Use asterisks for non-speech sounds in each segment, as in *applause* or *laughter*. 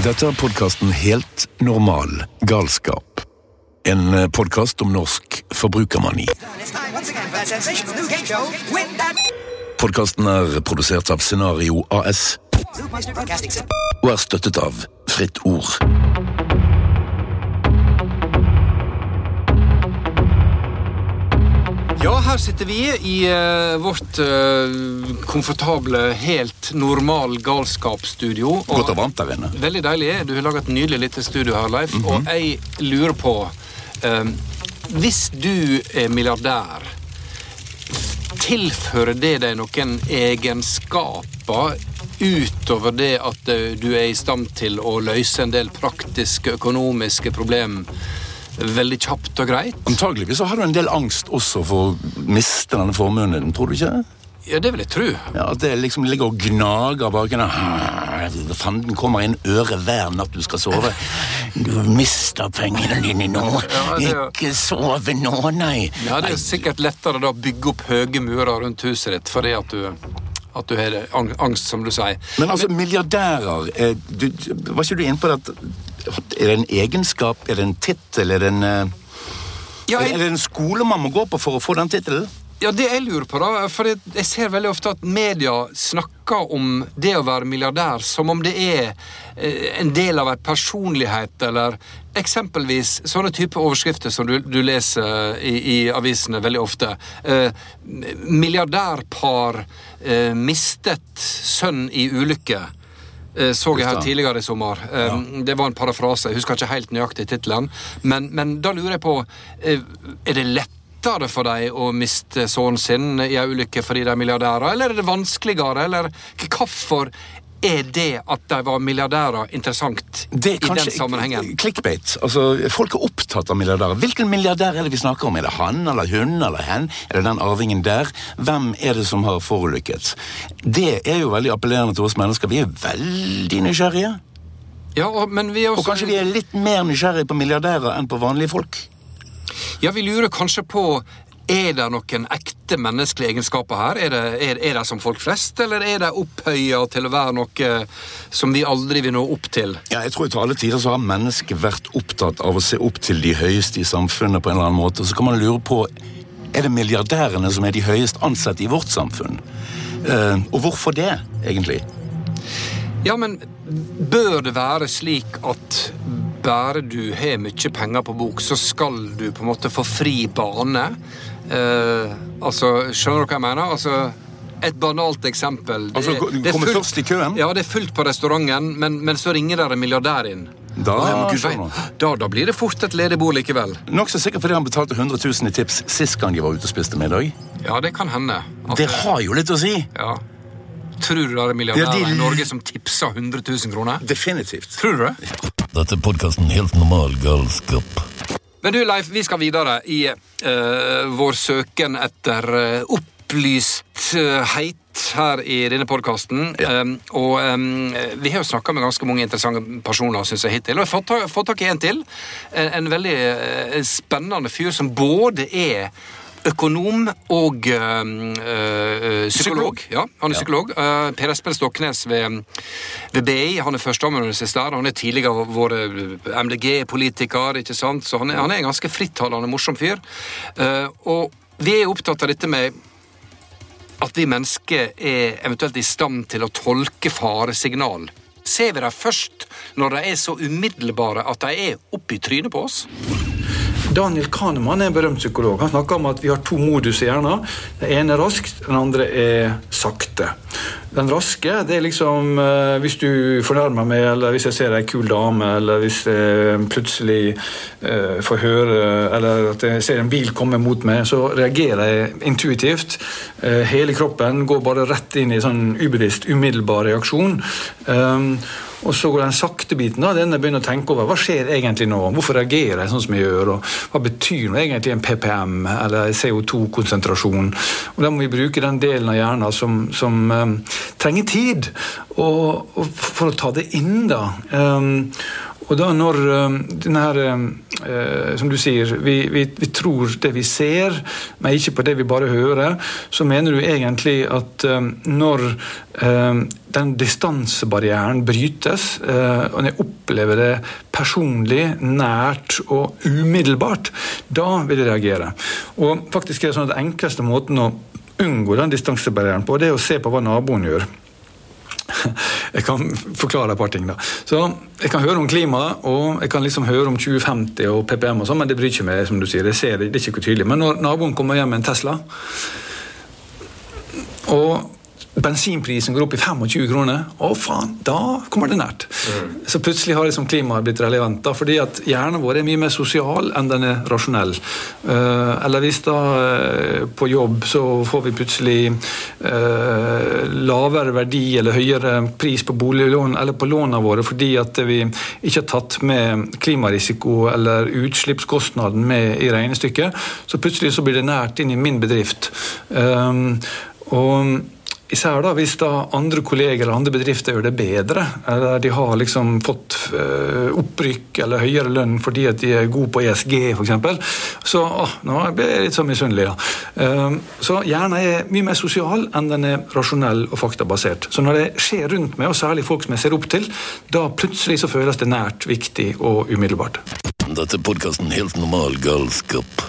Dette er podkasten Helt normal galskap. En podkast om norsk forbrukermani. Podkasten er produsert av Scenario AS og er støttet av Fritt Ord. Her sitter vi i uh, vårt uh, komfortable, helt normal galskapsstudio. Godt og varmt der inne. Veldig deilig. Du har laget et nydelig lite studio her, Leif. Og jeg lurer på eh, Hvis du er milliardær, tilfører det deg noen egenskaper utover det at du er i stand til å løse en del praktiske, økonomiske problem veldig kjapt og greit? Antageligvis så har du en del angst også for å miste denne formuen din, tror du ikke? Ja, det vil jeg tro. Ja, At det liksom ligger og gnager bak en Fanden kommer inn øret hver natt du skal sove. Du mister pengene dine nå. Ja, er- Ikke sove nå, nei. Ja, Det er sikkert lettere da å bygge opp høye murer rundt huset ditt fordi at du, at du har angst, som du sier. Men altså, milliardærer eh, du, Var ikke du inne på det at Er det en egenskap, er det en tittel, er det en eh, Ja, Er det en skole man må gå på for å få den tittelen? ja, det jeg lurer på, da For jeg, jeg ser veldig ofte at media snakker om det å være milliardær som om det er eh, en del av en personlighet, eller eksempelvis sånne type overskrifter som du, du leser i, i avisene veldig ofte. Eh, milliardærpar eh, mistet sønn i ulykke. Eh, så jeg her tidligere i sommer. Ja. Det var en parafrase, jeg husker ikke helt nøyaktig tittelen. Men, men da lurer jeg på eh, Er det lettere for dem å miste sønnen sin i en ulykke fordi de er milliardærer, eller er det vanskeligere? Eller hvorfor er det at de var milliardærer, interessant er i den sammenhengen? clickbait. Altså, Folk er opptatt av milliardærer. Hvilken milliardær er det vi snakker om? Er det han eller hun eller hen? Er det den arvingen der? Hvem er det som har forulykket? Det er jo veldig appellerende til oss mennesker. Vi er veldig nysgjerrige. Ja, og, men vi er Og kanskje vi er litt mer nysgjerrige på milliardærer enn på vanlige folk. Ja, vi lurer kanskje på er det noen ekte menneskelige egenskaper her? Er det, er, er det som folk flest, eller er det opphøya til å være noe som vi aldri vil nå opp til? Ja, jeg tror Til alle tider så har mennesket vært opptatt av å se opp til de høyeste i samfunnet. på en eller annen måte. Så kan man lure på er det milliardærene som er de høyest ansatte i vårt samfunn. Uh, og hvorfor det, egentlig? Ja, men bør det være slik at bare du har mye penger på bok, så skal du på en måte få fri bane? Eh, altså, skjønner du hva jeg mener? Altså, et banalt eksempel. Det- Altså, det kommer fullt- først i køen? Ja, det er fullt på restauranten, men, men så ringer der en milliardær inn. Da da, da blir det fort et ledig bord likevel. Nokså sikkert fordi han betalte 100 000 i tips sist gang de var ute og spiste middag. Ja, det kan hende. At, Det har jo litt å si. ja. Tror du det er milliardærer Ja, de- i Norge som tipser 100 000 kroner? Definitivt. Tror du det? Dette er podkasten Helt normal galskap. Men du, Leif, vi skal videre i uh, vår søken etter uh, opplysthet her i denne podkasten. og um, vi har jo snakka med ganske mange interessante personer, synes jeg, hittil. Og jeg har fått, ta- tak i en til. En, en veldig uh, spennende fyr som både er Økonom og eh, eh, psykolog. Ja, han er psykolog. Uh, per Espen Stoknes ved, ved BI. Han er førsteamanuensis der. Han er tidligere vært MDG-politiker, ikke sant? så han er, han er en ganske frittalende, morsom fyr. Uh, og vi er opptatt av dette med at vi mennesker er eventuelt i stand til å tolke faresignal. Ser vi dem først når de er så umiddelbare at de er oppi trynet på oss? Daniel Kahneman er en berømt psykolog. Han snakker om at vi har to modus i hjernen. Den ene er raskt, den andre er sakte. Den raske det er liksom eh, hvis du fornærmer meg, eller hvis jeg ser ei kul dame, eller hvis jeg plutselig eh, får høre Eller at jeg ser en bil komme mot meg, så reagerer jeg intuitivt. Eh, hele kroppen går bare rett inn i sånn ubevisst, umiddelbar reaksjon. Um, og så går den sakte biten av den jeg begynner å tenke over hva skjer egentlig nå. Hvorfor reagerer jeg sånn som jeg gjør? og Hva betyr nå egentlig en PPM eller CO2-konsentrasjon? Og Da må vi bruke den delen av hjernen som, som um, trenger tid og, og for å ta det inn. da. Um, og da når um, denne her, um, eh, som du sier, vi, vi, vi, tror det vi ser, men ikke på det vi bare hører, så mener du egentlig at eh, når den distansebarrieren brytes, eh, og jeg opplever det personlig, nært og umiddelbart, da vil jeg reagere. Og faktisk er det sånn at Den enkleste måten å unngå den distansebarrieren på, det er å se på hva naboen gjør. *laughs* Jeg kan forklare et par ting. da. Så Jeg kan høre om klima, og jeg kan liksom høre om 2050 og PPM, og sånn, men det bryr ikke meg. som du sier. Jeg ser det, det er ikke tydelig. Men når naboen kommer hjem med en Tesla og bensinprisen går opp i 25 kroner, å faen, da kommer det nært. Mm. Så plutselig har liksom klimaet blitt relevant. da, fordi at hjernen vår er mye mer sosial enn den er rasjonell. Uh, eller hvis da uh, på jobb så får vi plutselig uh, lavere verdi eller høyere pris på boliglån eller på lånene våre fordi at vi ikke har tatt med klimarisiko eller utslippskostnaden med i regnestykket, så plutselig så blir det nært inn i min bedrift. Og Især da hvis da andre kolleger eller andre bedrifter gjør det bedre, eller de har liksom fått uh, opprykk eller høyere lønn fordi at de er gode på ESG f.eks. Så å, nå blir jeg litt sånn misunnelig. Ja. Uh, så hjernen er mye mer sosial enn den er rasjonell og faktabasert. Så når det skjer rundt meg, og særlig folk som jeg ser opp til, da plutselig så føles det nært, viktig og umiddelbart. Dette er podkasten Helt normal galskap.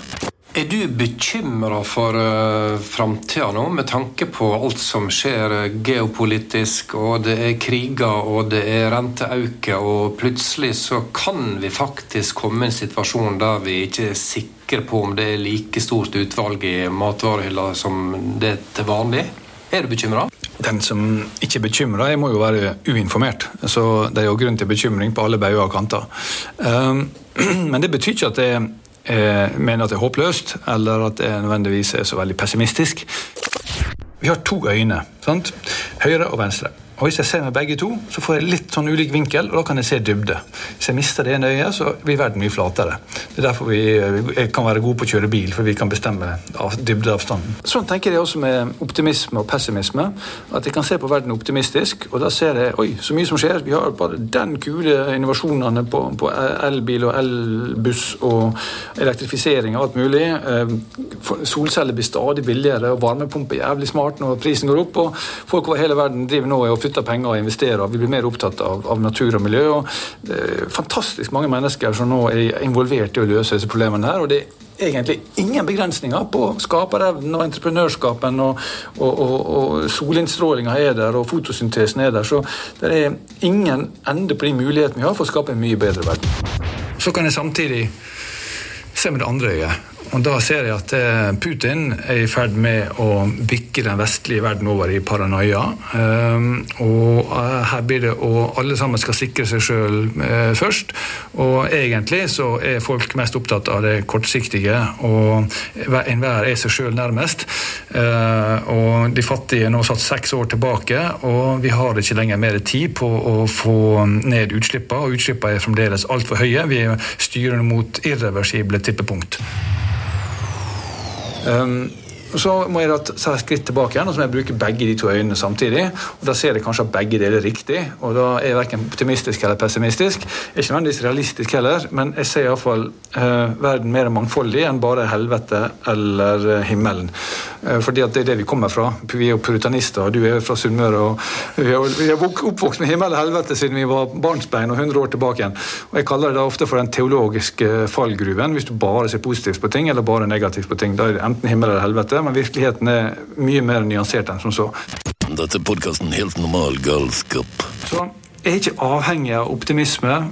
Er du bekymra for uh, framtida nå, med tanke på alt som skjer uh, geopolitisk, og det er kriger og det er renteauke, og plutselig så kan vi faktisk komme i en situasjon der vi ikke er sikre på om det er like stort utvalg i matvarehylla som det er til vanlig? Er du bekymra? Den som ikke er bekymra, må jo være uinformert. Så det er jo grunn til bekymring på alle bauger og kanter. Um, *clears throat* men det betyr ikke at det er eh, mener at det er håpløst, eller at det nødvendigvis er så veldig pessimistisk. Vi har to øyne. Sant? Høyre og venstre. Og Hvis jeg ser med begge to, så får jeg litt sånn ulik vinkel, og da kan jeg se dybde. Hvis jeg mister det ene øyet, så blir verden mye flatere. Det er derfor vi, vi kan være gode på å kjøre bil, for vi kan bestemme dybdeavstanden. Sånn tenker jeg også med optimisme og pessimisme. At jeg kan se på verden optimistisk, og da ser jeg oi, så mye som skjer. Vi har bare den kule innovasjonene på, på elbil og elbuss og elektrifisering og alt mulig. Eh, solceller blir stadig billigere, og varmepumper er jævlig smart når prisen går opp. og Folk over hele verden driver nå og flytter penger og investerer. Vi blir mer opptatt av, av natur og miljø. og det er Fantastisk mange mennesker som nå er involvert i å løse disse problemene. her, og det er egentlig ingen begrensninger på skaperevnen og entreprenørskapen. Og, og, og, og solinnstrålinga er der, og fotosyntesen er der. Så det er ingen ende på de mulighetene vi har for å skape en mye bedre verden. Så kan jeg samtidig se med det andre øyet. Og Da ser jeg at eh, Putin er i ferd med å bikke den vestlige verden over i paranoia. Ehm, og eh, her blir det å alle sammen skal sikre seg sjøl eh, først. Og egentlig så er folk mest opptatt av det kortsiktige, og enhver er seg sjøl nærmest. Og de fattige er nå satt seks år tilbake, og vi har ikke lenger mer tid på å få ned utslippene, og utslippene er fremdeles altfor høye. Vi styrer mot irreversible tippepunkt. Um, så må jeg da ta et skritt tilbake igjen og så må jeg bruke begge de to øynene samtidig. og Da ser jeg kanskje at begge deler riktig, og da er jeg verken optimistisk eller pessimistisk. Jeg er ikke nødvendigvis realistisk heller, men jeg ser iallfall uh, verden mer mangfoldig enn bare helvete eller uh, himmelen. Uh, fordi at det er det vi kommer fra. Vi er jo puritanister, og du er fra Sunnmøre. og Vi er, oppvokst med himmel og helvete siden vi var barnsbein og 100 år tilbake igjen. Og Jeg kaller det da ofte for den teologiske fallgruven, hvis du bare ser positivt på ting eller bare negativt på ting. Da er det enten himmel eller helvete men virkeligheten er mye mer nyansert enn som så. Dette er podkasten Helt normal galskap. Så jeg er ikke avhengig av optimisme eh,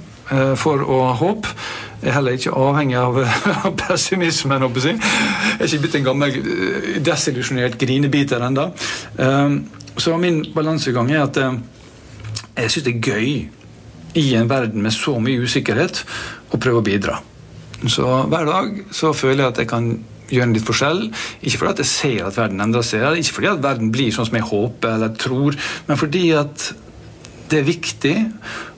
for å ha håp. Jeg er heller ikke avhengig av *laughs* pessimisme. Jeg er ikke blitt en gammel eh, desillusjonert grinebiter ennå. Eh, så min balansegang er at jeg syns det er gøy i en verden med så mye usikkerhet å prøve å bidra. Så hver dag så føler jeg at jeg kan gjøre en litt forskjell. Ikke fordi at jeg ser at verden endrer seg, ikke fordi at verden blir sånn som jeg håper eller tror, men fordi at det er viktig,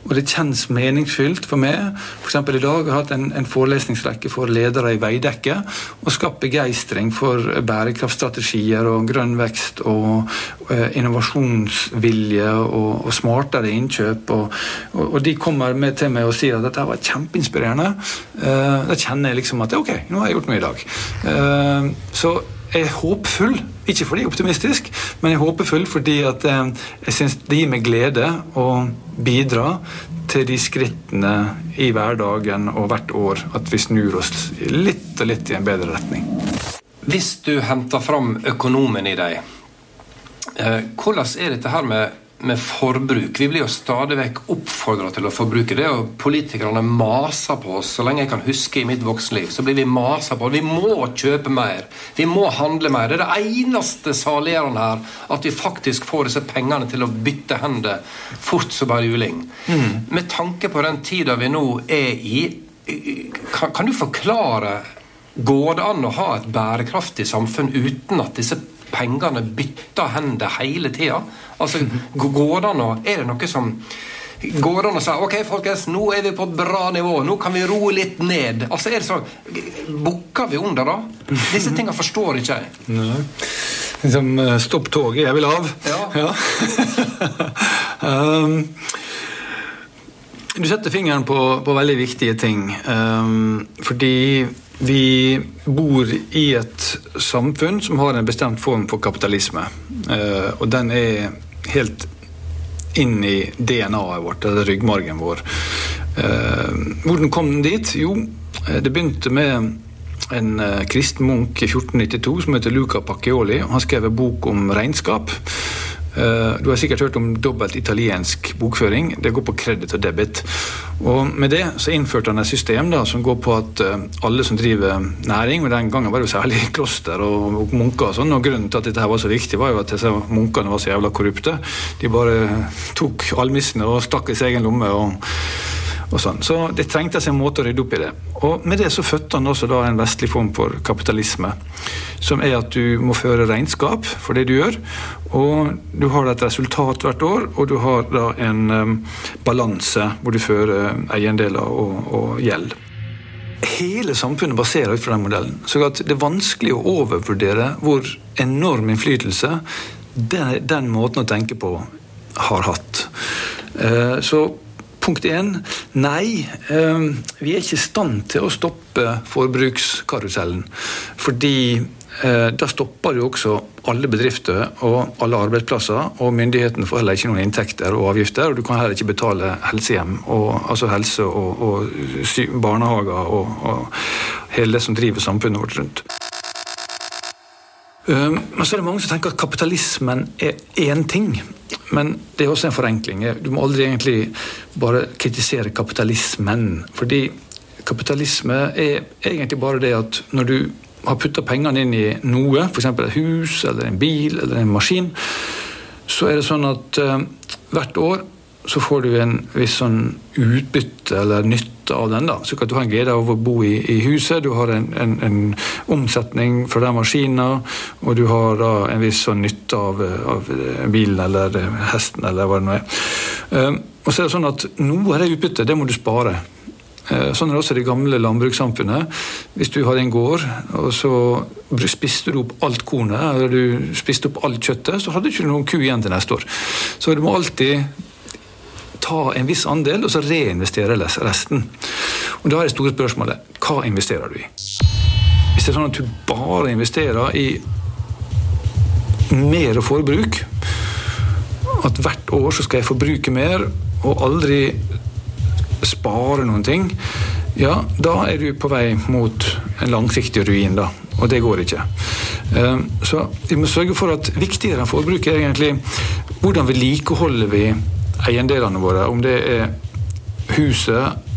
og det kjennes meningsfylt for meg. Eksempel I dag har jeg hatt en, en forelesningsrekke for ledere i Veidekke og skapt begeistring for bærekraftstrategier og grønn vekst og, og innovasjonsvilje og, og smartere innkjøp. Og, og de kommer med til meg og sier at dette var kjempeinspirerende. Uh, da kjenner jeg liksom at ok, nå har jeg gjort noe i dag. Uh, så jeg er håpfull. Ikke fordi jeg er optimistisk, men jeg er håpefull fordi at eh, jeg syns det gir meg glede å bidra til de skrittene i hverdagen og hvert år at vi snur oss litt og litt i en bedre retning. Hvis du henter fram økonomen i deg, eh, hvordan er dette her med med forbruk. Vi blir jo stadig vekk oppfordra til å forbruke. Det jo Politikerne maser på oss. Så lenge jeg kan huske i mitt voksenliv, så blir vi masa på. Vi må kjøpe mer. Vi må handle mer. Det er det eneste saliggjørende her. At vi faktisk får disse pengene til å bytte hender fort som bare juling. Mm. Med tanke på den tida vi nå er i, kan, kan du forklare Går det an å ha et bærekraftig samfunn uten at disse pengene bytter hender hele tida? Altså, går det an å Er det noe som Går det an å si ok, folkens, nå er vi på et bra nivå, nå kan vi roe litt ned? Altså, er det sånn Bukker vi under, da? Disse *laughs* tingene forstår ikke jeg. Nei. Liksom, eh, stopp toget, jeg vil av. Ja. ja. *laughs* um, du setter fingeren på, på veldig viktige ting. Um, fordi vi bor i et samfunn som har en bestemt form for kapitalisme. Uh, og den er helt inn i DNA-et vårt, eller ryggmargen vår. Eh, hvordan kom den dit? Jo, eh, det begynte med en eh, kristen munk i 1492 som heter Luca Pacchioli. Han skrev en bok om regnskap. Eh, du har sikkert hørt om dobbelt italiensk bokføring. Det går på kreditt og debit. Og Med det så innførte han et system da, som går på at eh, alle som driver næring, og den gangen var det jo særlig *laughs* kloster og munker og sånn, og grunnen til at dette her var så viktig, var jo at disse munkene var så jævla korrupte. De bare tok almissene og stakk i sin egen lomme. og og sånn. Så det trengtes en måte å rydde opp i det. Og Med det så fødte han også da en vestlig form for kapitalisme. Som er at du må føre regnskap for det du gjør. Og du har et resultat hvert år, og du har da en um, balanse hvor du fører eiendeler og, og gjeld. Hele samfunnet baserer ut fra den modellen. Så det er vanskelig å overvurdere hvor enorm innflytelse den, den måten å tenke på har hatt. Uh, så Punkt én nei. Ehm, vi er ikke i stand til å stoppe forbrukskarusellen. Fordi eh, da stopper jo også alle bedrifter og alle arbeidsplasser. Og myndighetene får heller ikke noen inntekter og avgifter. Og du kan heller ikke betale helsehjem, og, altså helse og, og barnehager og, og hele det som driver samfunnet vårt rundt. Ehm, men så er det mange som tenker at kapitalismen er én ting. Men det er også en forenkling. Du må aldri egentlig bare kritisere kapitalismen. Fordi kapitalisme er egentlig bare det at når du har putta pengene inn i noe, f.eks. et hus eller en bil eller en maskin, så er det sånn at uh, hvert år så får du en viss sånn utbytte eller nytte av den. da, Så kan du ha en glede av å bo i, i huset, du har en, en, en, omsetning fra den maskinen, og du har da en viss sånn nytte av, av bilen eller hesten eller hva det nå er. Um, og så er det sånn at Noe av det utbyttet det må du spare. Uh, sånn er det også i det gamle landbrukssamfunnet. Hvis du hadde en gård, og så spiste du opp alt kornet, eller du spiste opp alt kjøttet, så hadde du ikke noen ku igjen til neste år. Så du må alltid ta en viss andel, og så reinvestere resten. Og Da er det store spørsmålet hva investerer du i? Hvis det er sånn at du bare investerer i mer forbruk, at hvert år så skal jeg forbruke mer og aldri spare noen ting, ja, da er du på vei mot en langsiktig ruin, da. Og det går ikke. Ehm, så vi må sørge for at viktigere enn forbruk er egentlig hvordan vedlikeholder vi eiendelene våre, om det er huset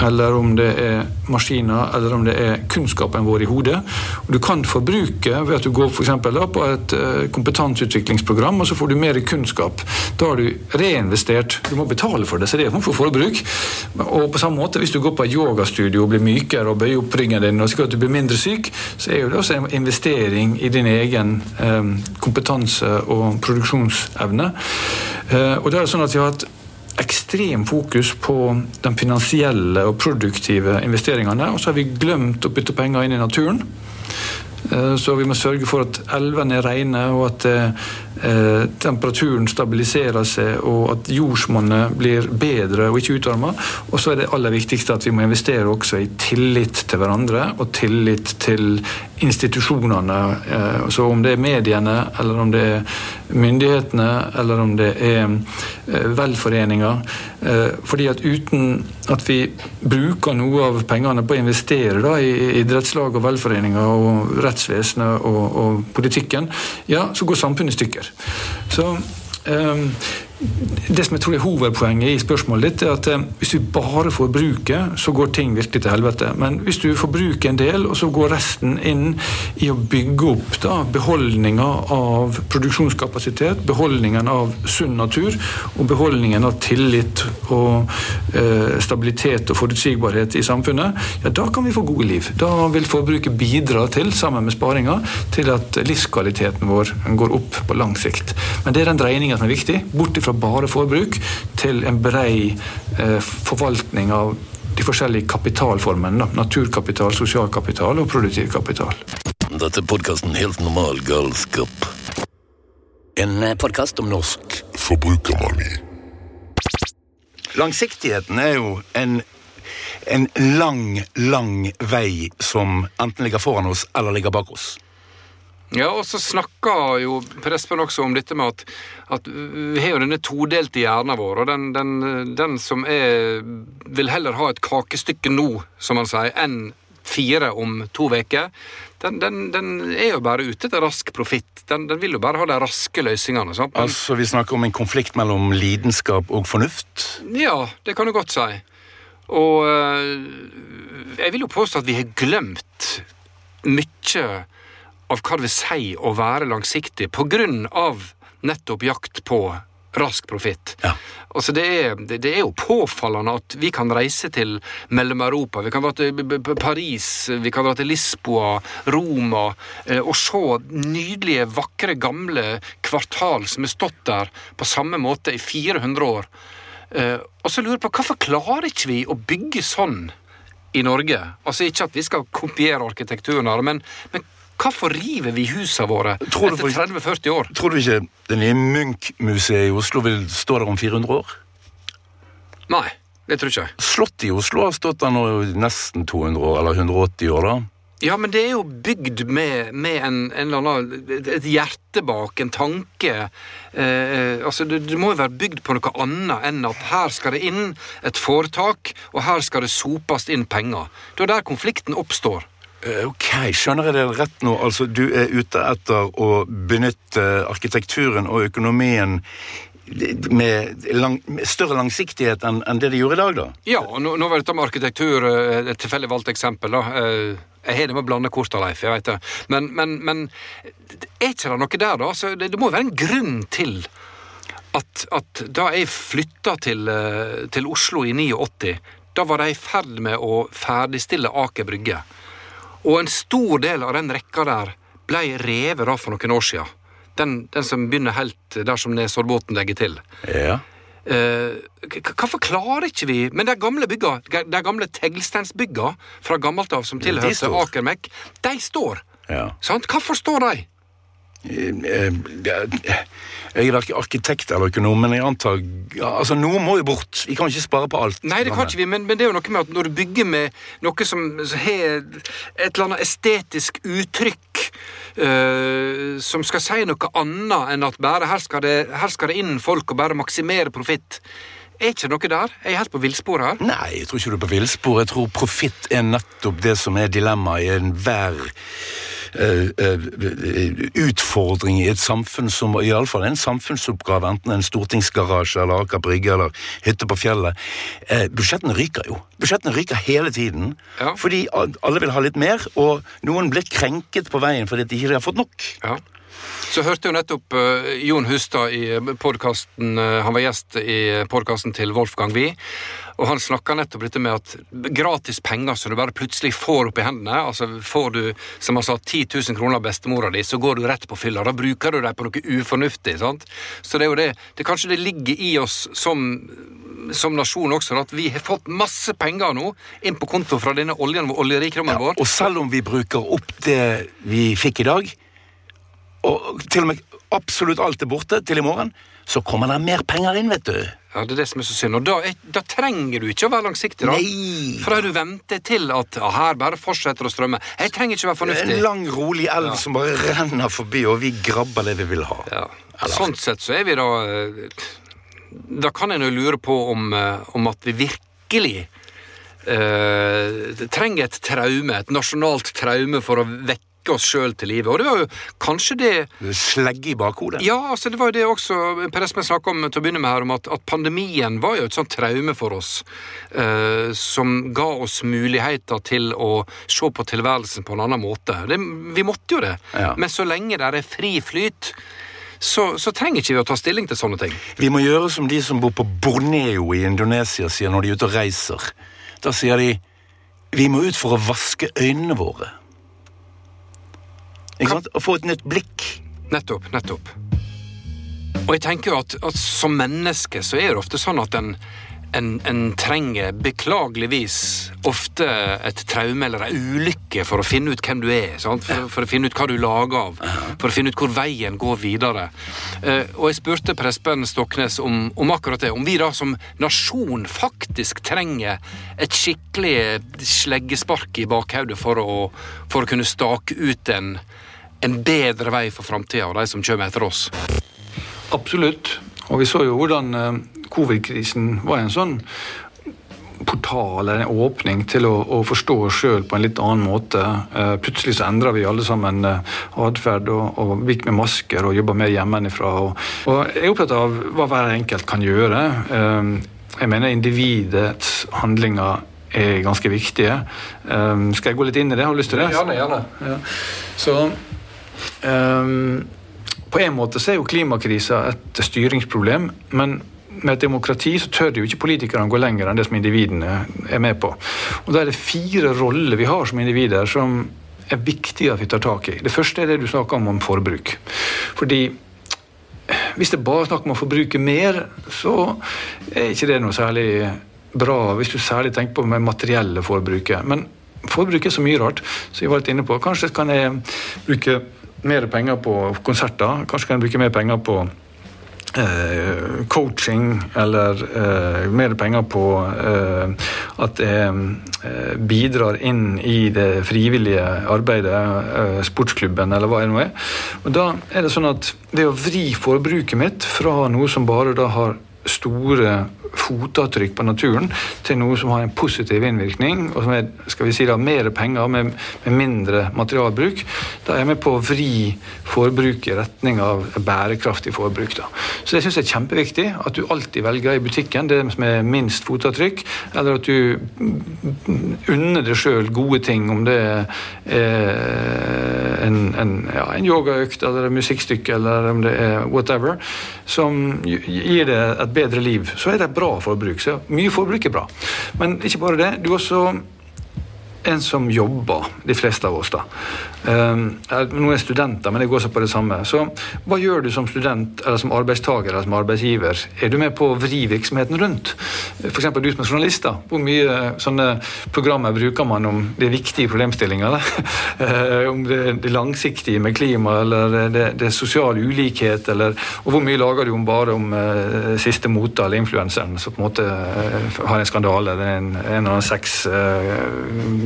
eller om det er maskiner, eller om det er kunnskapen vår i hodet. Og du kan forbruke ved at du går for da, på et eh, kompetanseutviklingsprogram, og så får du mer kunnskap. Da har du reinvestert. Du må betale for det, så det er for forbruk. Og på samme måte, hvis du går på et yogastudio og blir mykere og bøyer opp ryggen din, og sikkert at du blir mindre syk, så er det også en investering i din egen eh, kompetanse og produksjonsevne. Eh, og det er sånn at vi har hatt ekstrem fokus på de finansielle og produktive investeringene, og så har vi glemt å putte penger inn i naturen. Eh, Så vi må sørge for at elvene er rene, og at eh, temperaturen stabiliserer seg, og at jordsmonnet blir bedre og ikke utarma. Og så er det aller viktigste at vi må investere også i tillit til hverandre, og tillit til institusjonene. Eh, Så om det er mediene, eller om det er myndighetene, eller om det er velforeninger. Fordi at uten at vi bruker noe av pengene på å investere da, i idrettslag og velforeninger og rettsvesenet og, og politikken, ja, så går samfunnet i stykker. Så eh, det som jeg tror er hovedpoenget i spørsmålet ditt, er at eh, hvis vi bare får bruke, så går ting virkelig til helvete. Men hvis du får bruke en del, og så går resten inn i å bygge opp da, beholdninga av produksjonskapasitet, beholdningen av sunn natur, og beholdningen av tillit og eh, stabilitet og forutsigbarhet i samfunnet, ja, da kan vi få gode liv. Da vil forbruket bidra til, sammen med sparinga, til at livskvaliteten vår går opp på lang sikt. Men det er den dreininga som er viktig. Bort fra bare forbruk til en brei eh, forvaltning av de forskjellige kapitalformene. Naturkapital, sosialkapital og produktiv kapital. Dette er podkasten Helt normal galskap. En podkast om norsk Forbrukermani. Langsiktigheten er jo en, en lang, lang vei som enten ligger foran oss eller ligger bak oss. Ja, og så snakker jo Prespen også om dette med at, at vi har jo denne todelte hjernen vår, og den, den, den som er vil heller ha et kakestykke nå, som han sier, enn fire om to uker, den, den, den er jo bare ute etter rask profitt. Den, den vil jo bare ha de raske løsningene. Sant? Men, Altså, Vi snakker om en konflikt mellom lidenskap og fornuft. ja, det kan du godt si. Og eh, jeg vil jo påstå at vi har glemt mye av hva det vil si å være langsiktig, på grunn av nettopp jakt på rask profitt. Ja. Altså det, er, det, det er jo påfallende at vi kan reise til Mellom-Europa. Vi kan dra til Paris, vi kan dra til Lisboa, Roma, eh, og se nydelige, vakre, gamle kvartal som har stått der på samme måte i 400 år. Eh, og så lurer jeg på, hvorfor klarer ikke vi å bygge sånn i Norge? Altså Ikke at vi skal kopiere arkitekturen, her, men, men hvorfor river vi husene våre etter 30-40 år? Tror du ikke det nye Munch-museet i Oslo vil stå der om 400 år? Nei, det tror jeg ikke. Slottet i Oslo har stått der nå i nesten 200 år, eller 180 år, da. Ja, men det er jo bygd med, med en, en eller annen Et hjerte bak, en tanke. Eh, altså, det, det må jo være bygd på noe annet enn at her skal det inn et foretak, og her skal det sopes inn penger. Det er der konflikten oppstår. Eh, Ok, skjønner jeg det rett nå? Altså, du er ute etter å benytte arkitekturen og økonomien med, lang, med større langsiktighet enn enn det de gjorde i dag, da? Ja, nå, nå var dette med arkitektur eh, et tilfeldig valgt eksempel. da. Eh, Jeg har det med å blande korta, Leif. jeg vet det. Men, men, men er ikke det noe der, da? Altså, det, det må jo være en grunn til at, at da jeg flytta til, til Oslo i 89, da var de i ferd med å ferdigstille Aker Brygge. Og en stor del av den rekka der ble revet da for noen år siden. Den, den som begynner helt der som Nesoddbåten legger til. Ja. Hvorfor klarer ikke vi Men de gamle bygga, de gamle teglsteinsbygga fra gammelt av som tilhørte. Akermek, de står. ja. Sant? Hvorfor står de? Eh, eh, Jeg er ikke arkitekt eller økonom, men jeg antar Altså, noe må jo bort. Vi kan ikke spare på alt. Nei, det kan ikke vi, men, men det er jo noe med at når du bygger med noe som har et eller annet estetisk uttrykk eh, som skal si noe annet enn at bare her skal det, her skal det inn folk og bare maksimere profitt. Er ikke noe der? Er jeg helt på villspor her? Nei, jeg tror ikke du er på villspor. Jeg tror profitt er nettopp det som er dilemmaet i enhver utfordring i et samfunn som iallfall er en samfunnsoppgave, enten en stortingsgarasje eller Aker Brygge eller hytte på fjellet. Eh, budsjettene ryker jo. Budsjettene ryker hele tiden. Ja. Fordi alle vil ha litt mer, og noen blir krenket på veien fordi de ikke har fått nok. Ja. Så hørte jo nettopp eh, Jon Hustad i podkasten Han var gjest i podkasten til Wolfgang Wie. Og han snakka nettopp dette med at gratis penger som du bare plutselig får opp i hendene altså Får du, som han sa, 10 000 kroner av bestemora di, så går du rett på fylla. Da bruker du dem på noe ufornuftig. sant? Så det er jo det, det Kanskje det ligger i oss som som nasjon også, at vi har fått masse penger nå inn på konto fra denne oljen, oljerikdommen vår. Og selv om vi bruker opp det vi fikk i dag, og til og med absolutt alt er borte til i morgen, så kommer det mer penger inn, vet du. Ja, det er det som er så synd. Og da, da trenger du ikke å være langsiktig. da. Nei. For da har du ventet til at ja, her bare fortsetter å strømme. Jeg trenger ikke å være fornuftig. En lang, rolig elv som bare renner forbi, og vi grabber det vi vil ha. Ja. Eller- Sånn sett så er vi da eh, Da kan en jo lure på om, eh, om at vi virkelig eh, trenger et traume, et nasjonalt traume, for å vekke oss sjøl til live. Og det var jo kanskje det Slegge i bakhodet. Ja, altså det var jo det også Per Espen snakka om til å begynne med her, om at, at pandemien var jo et sånt traume for oss. eh, som ga oss muligheter til å se på tilværelsen på en annen måte. Det, vi måtte jo det. Ja. Men så lenge det er fri flyt, så, så trenger ikke vi å ta stilling til sånne ting. Vi må gjøre som de som bor på Borneo i Indonesia sier når de er ute og reiser. Da sier de vi må ut for å vaske øynene våre. Ikke sant? Og få et nytt blikk. Nettopp, nettopp. Og jeg tenker jo at, at som menneske så er det ofte sånn at en, en, en trenger beklageligvis ofte et traume eller ei ulykke for å finne ut hvem du er. Sant? For, for å finne ut hva du lager av. For å finne ut hvor veien går videre. Eh, og jeg spurte prespen Stoknes om, om akkurat det. Om vi da som nasjon faktisk trenger et skikkelig sleggespark i bakhodet for å, for å kunne stake ut en, en bedre vei for framtida og de som kommer etter oss. Absolutt. Og vi så jo hvordan eh, covid-krisen var en sånn portal, eller en åpning til å, å forstå oss sjøl på en litt annen måte. Eh, plutselig så endra vi alle sammen eh, atferd og, og gikk med masker og jobba mer hjemmefra. Og, og jeg er opptatt av hva hver enkelt kan gjøre. Jeg mener individets handlinger er ganske viktige. Skal jeg gå litt inn i det? Har du lyst til det? gjerne. Ja. Så på en måte så er jo klimakrisa et styringsproblem, men med et demokrati så tør jo ikke politikerne gå lenger enn det som individene er med på. Og Da er det fire roller vi har som individer som er viktige at vi tar tak i. Det første er det du snakker om om forbruk. Fordi hvis det bare er snakk om å forbruke mer, så er ikke det noe særlig bra, hvis du særlig tenker på det materielle forbruket. Men forbruk er så mye rart, som jeg var litt inne på. Kanskje kan jeg bruke mer penger på konserter, kanskje kan en bruke mer penger på eh, coaching, eller eh, mer penger på eh, at jeg eh, bidrar inn i det frivillige arbeidet, eh, sportsklubben eller hva det nå er. Og da er det sånn at det å vri forbruket mitt fra noe som bare da har store fotavtrykk på naturen, til noe som har en positiv innvirkning, og som er skal vi si da, mer penger med, med mindre materialbruk, da er jeg med på å vri forbruket i retning av bærekraftig forbruk. Da. Så det syns jeg er kjempeviktig, at du alltid velger i butikken det som er minst fotavtrykk, eller at du unner deg sjøl gode ting, om det er en, en, ja, en yogaøkt eller et musikkstykke eller om det er whatever, som gir deg et bedre liv, så er det bra forbruk. Så mye forbruk er bra. Men ikke bare det. Du også en som jobber, de fleste av oss. da. Noen nå er studenter, men det går også på det samme. Så hva gjør du som student, eller som arbeidstaker eller som arbeidsgiver? Er du med på å vri virksomheten rundt? F.eks. du som er journalist. da. Hvor mye sånne programmer bruker man om de viktige problemstillinger? *laughs* Eh, om det, det langsiktige med klima, eller det, det sosial ulikhet, eller Og hvor mye lager du om bare om uh, siste mote eller influenseren som på en måte har en skandale, eller en, en eller annen sex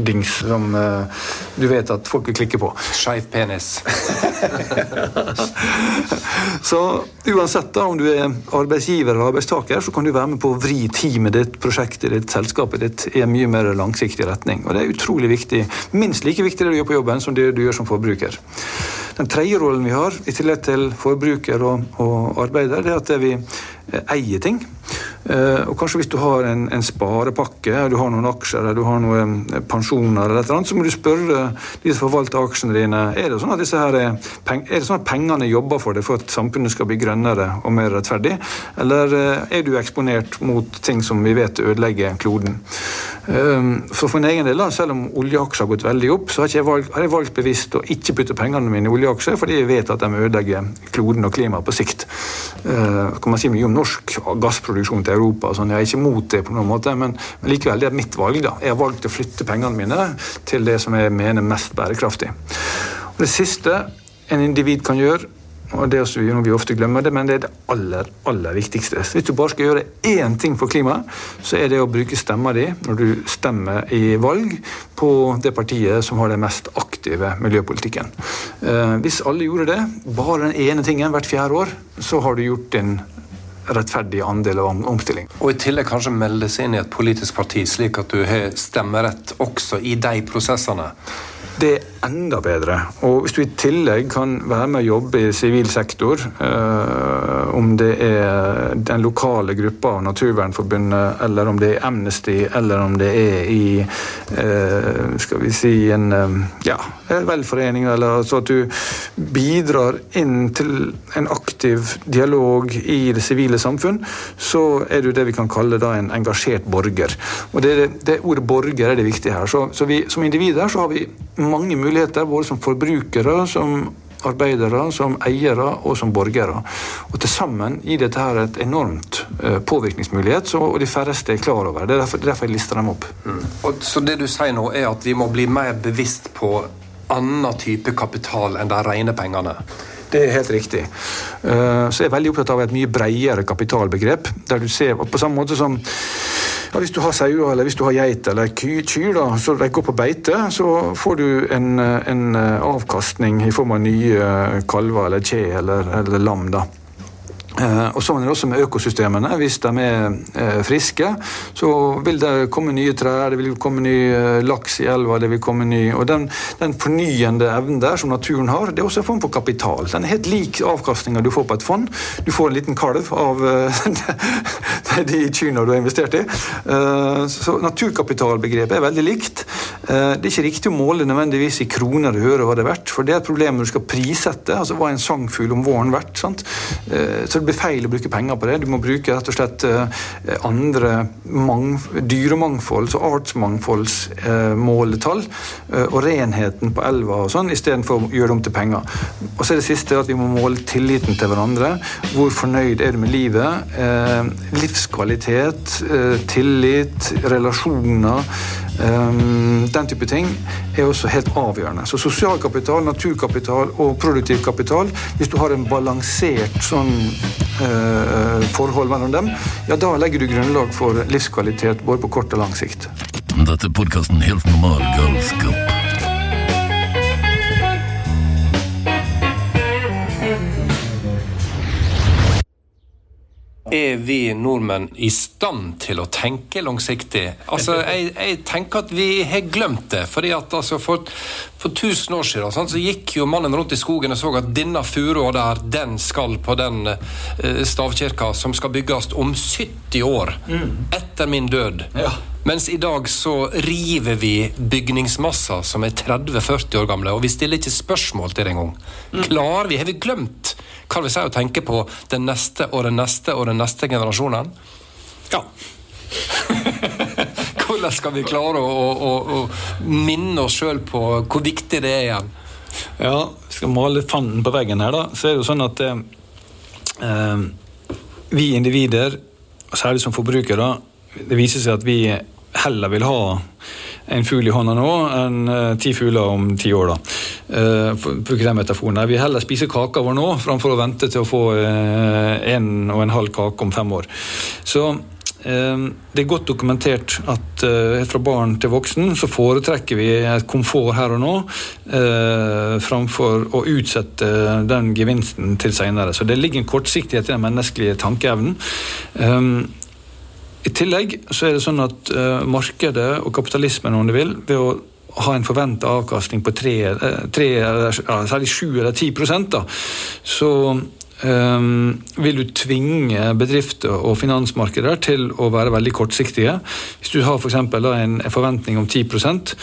dings som uh, du vet at folk vil klikke på. Skeiv penis. *laughs* Så uansett da, om du er arbeidsgiver eller arbeidstaker, så kan du være med på å vri teamet ditt, prosjektet ditt, selskapet ditt i en mye mer langsiktig retning. Og det er utrolig viktig. Minst like viktig det du gjør på jobben, som det du gjør som forbruker. Den tredje rollen vi har, i tillegg til forbruker og, og arbeider, det er at vi eier ting. Eh, og kanskje hvis du har en, en sparepakke, du har noen aksjer eller du har noen pensjoner, eller et så må du spørre de som forvalter aksjene dine er det sånn at, disse her er, er det sånn at pengene jobber for det for at samfunnet skal bli grønnere og mer rettferdig, eller eh, er du eksponert mot ting som vi vet ødelegger kloden? Um, For for min egen del, selv om oljeaksjer har gått veldig opp, så har, jeg valgt, har jeg valgt bevisst å ikke putte pengene mine i oljeaksjer, fordi jeg vet at de ødelegger kloden og klimaet på sikt. Uh, kan man si mye om norsk gassproduksjon til Europa, sånn. jeg er ikke mot det på noen måte, men, men likevel, det er mitt valg. da. Jeg har valgt å flytte pengene mine til det som jeg mener er mest bærekraftig. Og det siste en individ kan gjøre, og det er noe vi ofte glemmer, det, men det er det aller aller viktigste. Hvis du bare skal gjøre én ting for klimaet, så er det å bruke stemma di når du stemmer i valg på det partiet som har den mest aktive miljøpolitikken. Eh, hvis alle gjorde det, bare den ene tingen hvert fjerde år, så har du gjort din rettferdig andel av omstilling. Og i tillegg kanskje melde seg inn i et politisk parti, slik at du har stemmerett også i de prosessene. Det er enda bedre. Og hvis du i tillegg kan være med å jobbe i sivil sektor, eh, om det er den lokale gruppa av Naturvernforbundet, eller om det er Amnesty, eller om det er i eh, skal vi si en eh, ja, velforening, eller altså at du bidrar inn til en aktiv dialog i det sivile samfunn, så er du det vi kan kalle da en engasjert borger. Og det, det Ordet borger er det viktige her. Så, så vi, Som individer så har vi mange muligheter, både som forbrukere, som arbeidere, som eiere og som borgere. Og Til sammen gir dette her et enormt eh, påvirkningsmulighet, så, og de færreste er klar over. Det er derfor, det er derfor jeg lister dem opp. Og, så det du sier nå, er at vi må bli mer bevisst på annen type kapital enn de rene pengene? Det er helt riktig. Eh, Så jeg er veldig opptatt av et mye bredere kapitalbegrep. Der du ser på samme måte som ja, Hvis du har sauer eller hvis du har geit eller ky- kyr da, så de går på beite, så får du en, eh, en eh, avkastning i form av nye kalver eller kje eller, eller lam. da. Eh, og Sånn er det også med økosystemene. Hvis de er eh, friske, så vil det komme nye trær, det vil komme ny eh, laks i elva, det vil komme ny Og den, den fornyende evnen der som naturen har, det er også en form for kapital. Den er helt lik avkastninga du får på et fond. Du får en liten kalv av *laughs* de kyrne du har investert i. Så naturkapitalbegrepet er veldig likt. Eh, Det er ikke riktig å måle nødvendigvis i kroner og øre hva det er verdt, for det er et problem når du skal prissette. altså Hva er en sangfugl om våren verdt? sant? Eh, Så det blir feil å bruke penger på det. Du må bruke rett og slett eh, andre mang dyremangfolds- og artsmangfoldsmåletall og renheten på elva og sånn, istedenfor å gjøre det om til penger. Og så er det siste at vi må måle tilliten til hverandre. Hvor fornøyd er du med livet? Livskvalitet, tillit, relasjoner. Um, den type ting er også helt avgjørende. Så sosial kapital, naturkapital og produktiv kapital, hvis du har en balansert sånn eh, forhold mellom dem, ja, da legger du grunnlag for livskvalitet både på kort og lang sikt. Dette er podkasten Helt normal galskap. Er vi nordmenn i stand til å tenke langsiktig? Altså, jeg, jeg tenker at vi har glemt det. fordi at altså, For, for 1000 år siden sånn, så gikk jo mannen rundt i skogen og så at denne furua der, den skal på den uh, stavkirka som skal bygges om 70 år etter min død. Ja. Mens i dag så river vi bygningsmasser som er 30-40 år gamle, og vi stiller ikke spørsmål til det engang. Klarer vi, Har vi glemt hva vil si å tenke på den neste og den neste og den neste generasjonen? Ja. *laughs* Hvordan skal vi klare å, å, å minne oss sjøl på hvor viktig det er igjen? Ja, skal male fanden på veggen her, da, så er det jo sånn at eh, eh, vi individer, særlig som forbrukere, det viser seg at vi heller vil ha en fugl i hånda nå enn eh, ti fugler om ti år. da. Eh, Bruker den metaforen. Jeg Vi heller spiser kaka vår nå framfor å vente til å få eh, en og en halv kake om fem år. Så det er godt dokumentert at fra barn til voksen så foretrekker vi et komfort her og nå framfor å utsette den gevinsten til senere. Så det ligger en kortsiktighet i den menneskelige tankeevnen. I tillegg så er det sånn at uh, markedet og kapitalismen, om du vil, ved å ha en forventa avkastning på tre, eh, tre eller, ja, særlig 7 eller 10 prosent, da, så ehm, vil du tvinge bedrifter og finansmarkeder til å være veldig kortsiktige. Hvis du har for da, en forventning om 10%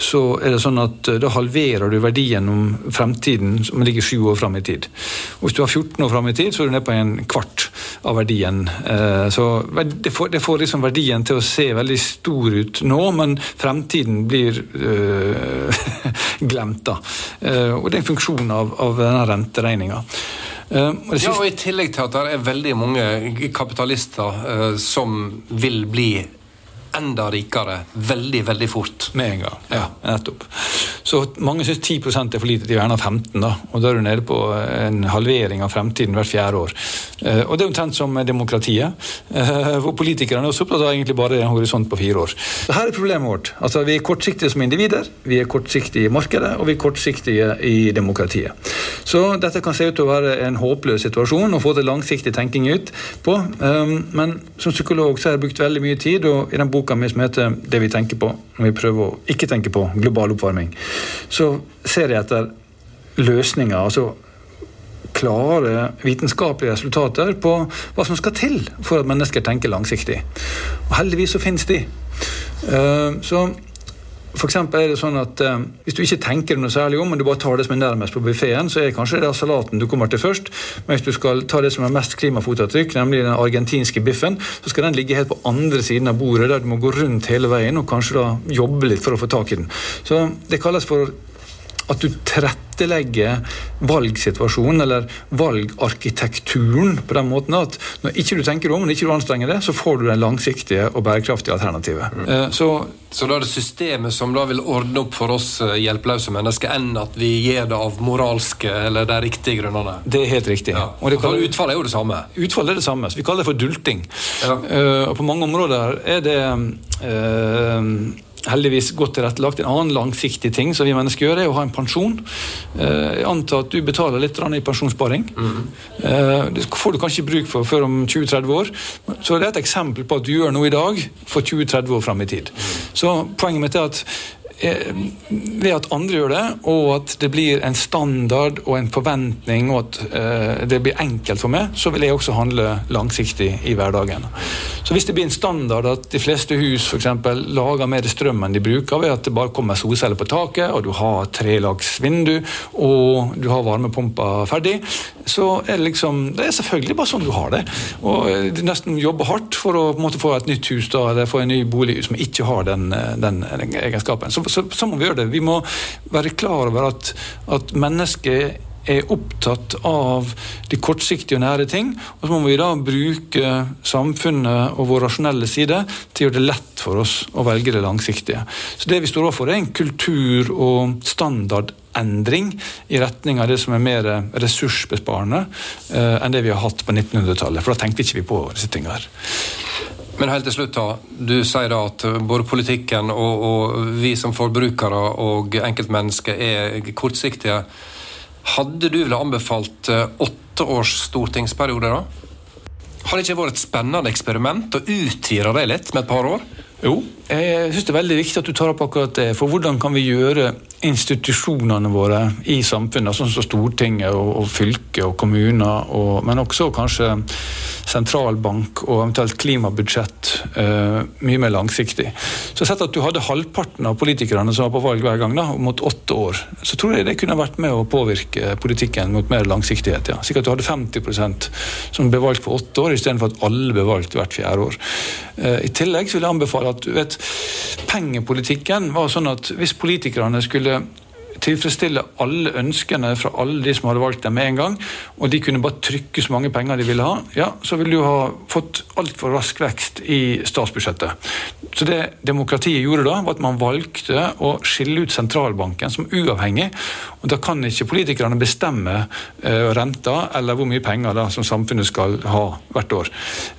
så er det sånn at eh, da halverer du verdien om fremtiden som ligger sju år fram i tid. Og hvis du har 14 år fram i tid, så er du nede på en kvart av verdien. Uh, Så det får, det får liksom verdien til å se veldig stor ut nå, men fremtiden blir uh, *laughs* glemt, da. Uh, Og det er en funksjon av, av denne renteregninga. Eh, og Ja, og I tillegg til at det er veldig mange kapitalister eh, som vil bli enda rikere veldig, veldig fort. Med en gang. Ja, nettopp. Så mange syns 10 er for lite, de vil gjerne ha 15 da. Og da er du nede på en halvering av fremtiden hvert fjerde år. Eh, Og det er omtrent som demokratiet, eh, hvor politikerne er også opptatt av egentlig bare en horisont på fire år. Så her er problemet vårt. Altså, vi er kortsiktige som individer, vi er kortsiktige i markedet, og vi er kortsiktige i demokratiet. Så dette kan se ut til å være en håpløs situasjon å få det langsiktig tenking ut på. Um, Men som psykolog så har jeg brukt veldig mye tid, og i den boka mi som heter 'Det vi tenker på', når vi prøver å ikke tenke på global oppvarming, så ser jeg etter løsninger. altså klare vitenskapelige resultater på hva som skal til for at mennesker tenker langsiktig. Og heldigvis så finnes de. Eh, Så eksempel er det sånn at eh, Hvis du ikke tenker noe særlig om, men du bare tar det som er nærmest på buffeen, så er kanskje det salaten du kommer til først. Men hvis du skal ta det som er mest klimafotavtrykk, nemlig den argentinske biffen, så skal den ligge helt på andre siden av bordet, der du må gå rundt hele veien og kanskje da jobbe litt for å få tak i den. Så det kalles for at du tilrettelegger valgsituasjonen eller valgarkitekturen på den måten at når ikke du tenker om, når ikke du anstrenger det, så får du det langsiktige og bærekraftige alternativet. Mm. Så Så da er det systemet som da vil ordne opp for oss eh, hjelpeløse mennesker, enn at vi gjør det av moralske eller de riktige grunnene. det er helt riktig. Ja. Og det kaller- utfallet er jo det samme. Utfallet er det samme. så Vi kaller det for dulting. Ja. Uh, og på mange områder er det eh, heldigvis godt tilrettelagt. En annen langsiktig ting som vi mennesker gjør, er å ha en pensjon. Eh, jeg antar at du betaler litt i pensjonssparing. Eh, det får du kanskje bruk for før om 20-30 år. Så det er et eksempel på at du gjør noe i dag for 20-30 år fram i tid. Så poenget mitt er at ved at andre gjør det, og at det blir en standard og en forventning, og at eh, det blir enkelt for meg, så vil jeg også handle langsiktig i hverdagen. Så hvis det blir en standard at de fleste hus for eksempel, lager mer strøm enn de bruker, ved at det bare kommer solceller på taket, og du har trelags vindu, og du har varmepumpa ferdig, så er det liksom Det er selvfølgelig bare sånn du har det. Og eh, du nesten jobber hardt for å måte, få et nytt hus da, eller få en ny bolig som ikke har eh, den, den egenskapen. Så, så, så må vi gjøre det. Vi må være klar over at, at mennesket er opptatt av de kortsiktige og nære ting. Og så må vi da bruke samfunnet og vår rasjonelle side til å gjøre det lett for oss å velge det langsiktige. Så det vi står overfor, er en kultur- og standardendring i retning av det som er mer ressursbesparende eh, enn det vi har hatt på 1900-tallet. For da tenkte ikke vi på disse tingene her. Men helt til slutt, da. Du sier da at både politikken og, og vi som forbrukere og enkeltmennesker er kortsiktige. Hadde du vel anbefalt eh, åtte års stortingsperiode, da? Har det ikke vært et spennende eksperiment å utvide det litt med et par år? Jo, jeg syns det er veldig viktig at du tar opp akkurat det. For hvordan kan vi gjøre institusjonene våre i samfunnet, sånn som Stortinget og, og fylket og kommuner, og, men også kanskje sentralbank og eventuelt klimabudsjett, uh, mye mer langsiktig. Så sett at du hadde halvparten av politikerne som var på valg hver gang, da, mot åtte år, så tror jeg det kunne vært med å påvirke politikken mot mer langsiktighet. Ja. Sikkert du hadde 50% som ble valgt for åtte år, istedenfor at alle ble valgt hvert fjerde år. Uh, I tillegg så vil jeg anbefale at du vet, pengepolitikken var sånn at hvis politikerne skulle tilfredsstille alle ønskene fra alle de som hadde valgt dem med en gang, og de kunne bare trykke så mange penger de ville ha, ja, så ville du ha fått altfor rask vekst i statsbudsjettet. Så det demokratiet gjorde da, var at man valgte å skille ut sentralbanken som uavhengig, og da kan ikke politikerne bestemme eh, renta eller hvor mye penger da, som samfunnet skal ha hvert år.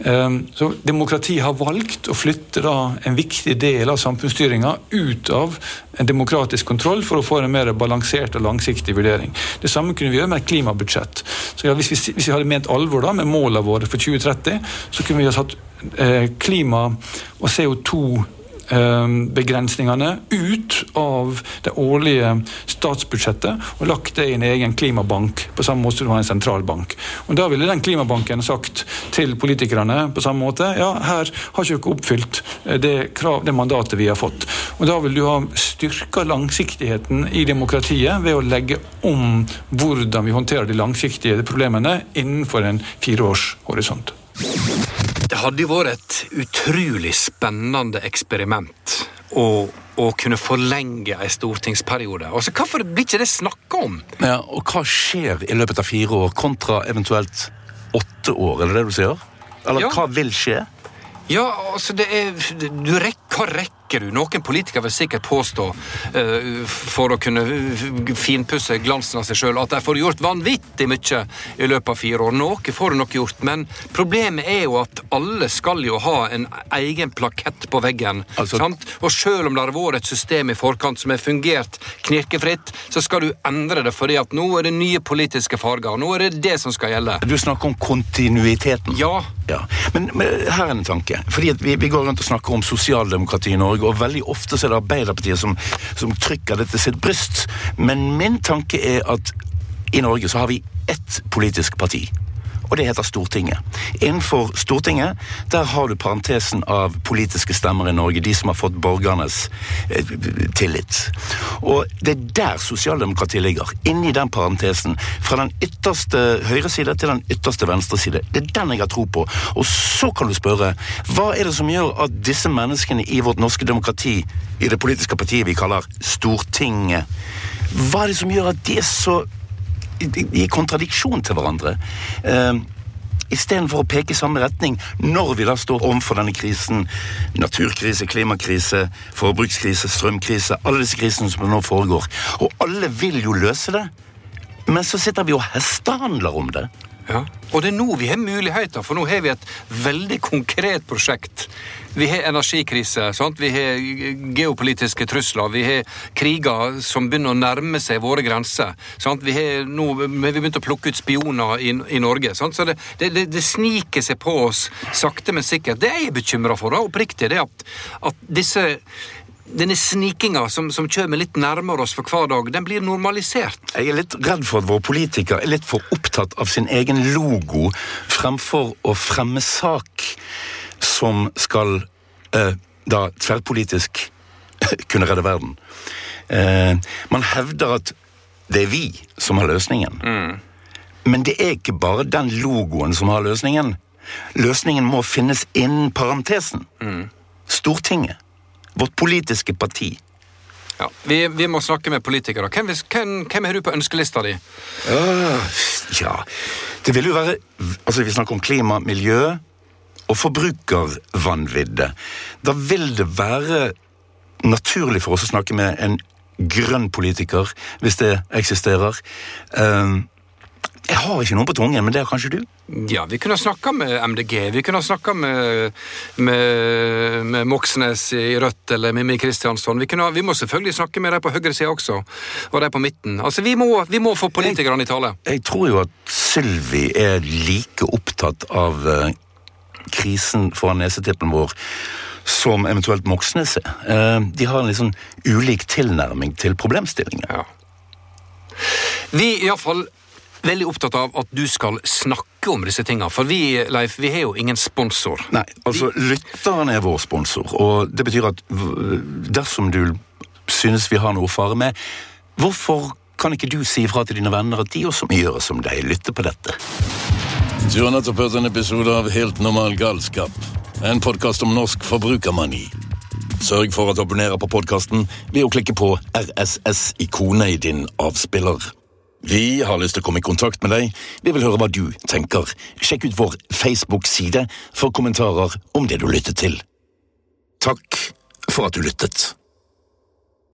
Eh, så demokratiet har valgt å flytte da en viktig del av samfunnsstyringa ut av en demokratisk kontroll for å få en mer balansert og langsiktig vurdering. Det samme kunne vi gjøre med et klimabudsjett. Så ja, hvis, vi, hvis vi hadde ment alvor da med målene våre for 2030, så kunne vi ha satt eh, klima og CO2 begrensningene ut av det årlige statsbudsjettet og lagt det i en egen klimabank, på samme måte som du har en sentralbank. Og Da ville den klimabanken sagt til politikerne på samme måte ja, her har ikke dere oppfylt eh, det, krav, det mandatet vi har fått. Og Da vil du ha styrka langsiktigheten i demokratiet ved å legge om hvordan vi håndterer de langsiktige problemene innenfor en fireårshorisont. Det hadde jo vært et utrolig spennende eksperiment å, å kunne forlenge en stortingsperiode. Altså, Hvorfor blir ikke det snakka om? Ja, og hva skjer i løpet av fire år, kontra eventuelt åtte år? Er det det du sier? Eller Ja. hva vil skje? Ja, altså det er, du rekker, Hva rekker du? Noen politikere vil sikkert påstå, eh, for å kunne finpusse glansen av seg sjøl, at de får gjort vanvittig mye i løpet av fire år. Noe får du nok gjort, men problemet er jo at alle skal jo ha en egen plakett på veggen. Altså- sant? Og sjøl om det har vært et system i forkant som har fungert knirkefritt, så skal du endre det fordi at nå er det nye politiske farger. Nå er det det som skal gjelde. Du snakker om kontinuiteten. Ja, Ja, men, men her er en tanke. Fordi vi, vi går rundt og snakker om sosialdemokrati i Norge, og veldig ofte så er det Arbeiderpartiet som, som trykker det til sitt bryst. Men min tanke er at i Norge så har vi ett politisk parti. Og det heter Stortinget. Innenfor Stortinget der har du parentesen av politiske stemmer i Norge, de som har fått borgernes eh, tillit. Og det er der sosialdemokratiet ligger. Inni den parentesen. Fra den ytterste høyre side til den ytterste venstre side. Det er den jeg har tro på. Og så kan du spørre hva er det som gjør at disse menneskene i vårt norske demokrati, i det politiske partiet vi kaller Stortinget, hva er det som gjør at de er så i kontradiksjon til hverandre. Uh, Istedenfor å peke i samme retning når vi da står overfor denne krisen. Naturkrise, klimakrise, forbrukskrise, strømkrise. Alle disse krisene som nå foregår. Og alle vil jo løse det. Men så sitter vi og hestehandler om det. Ja. Og det er nå vi har muligheter, for nå har vi et veldig konkret prosjekt. Vi har energikrise, sant? vi har geopolitiske trusler, vi har kriger som begynner å nærme seg våre grenser. Sant? Vi har nå vi begynt å plukke ut spioner i, i Norge. Sant? Så det, det, det, sniker seg på oss sakte, men sikkert. Det jeg er bekymra for, oppriktig, det er at, at disse denne snikinga som, som kommer litt nærmere oss for hver dag, den blir normalisert. Jeg er litt redd for at våre politikere er litt for opptatt av sin egen logo fremfor å fremme sak som skal eh, da tverrpolitisk *laughs* kunne redde verden. Eh, man hevder at det er vi som har løsningen. Men det er ikke bare den logoen som har løsningen. Løsningen må finnes innen parentesen. Stortinget. Vårt politiske parti. Ja. Vi, vi må snakke med politikere. Hvem, hvem, hvem er du på ønskelista di? Uh, ja Det vil jo være Altså, vi snakker om klima, miljø og forbrukervanvidde. Da vil det være naturlig for oss å snakke med en grønn politiker, hvis det eksisterer. Um, jeg har ikke noen på tungen, men det har kanskje du? Ja, Vi kunne ha snakka med MDG, vi kunne ha snakka med, med, med Moxnes i Rødt eller Mimmi Kristiansson. Vi, kunne vi må selvfølgelig snakke med de på høyresida også, og de på midten. Altså, Vi må, vi må få politikerne i tale. Jeg tror jo at Sylvi er like opptatt av eh, krisen foran nesetippen vår som eventuelt Moxnes er. Eh, de har en litt sånn ulik tilnærming til problemstillingen. Ja. Vi iallfall veldig opptatt av at du skal snakke om disse tinga. For vi, Leif, vi har jo ingen sponsor. Nei, altså lytteren er vår sponsor, og det betyr at dersom du synes vi har noe å fare med, hvorfor kan ikke du si ifra til dine venner at de også må gjøre som deg, lytte på dette? Du har nettopp hørt en episode av Helt normal galskap. En podkast om norsk forbrukermani. Sørg for at du abonnerer på podkasten ved å klikke på RSS-ikonet i din avspiller. Vi har lyst til å komme i kontakt med deg. Vi vil høre hva du tenker. Sjekk ut vår Facebook-side for kommentarer om det du lyttet til. Takk for at du lyttet.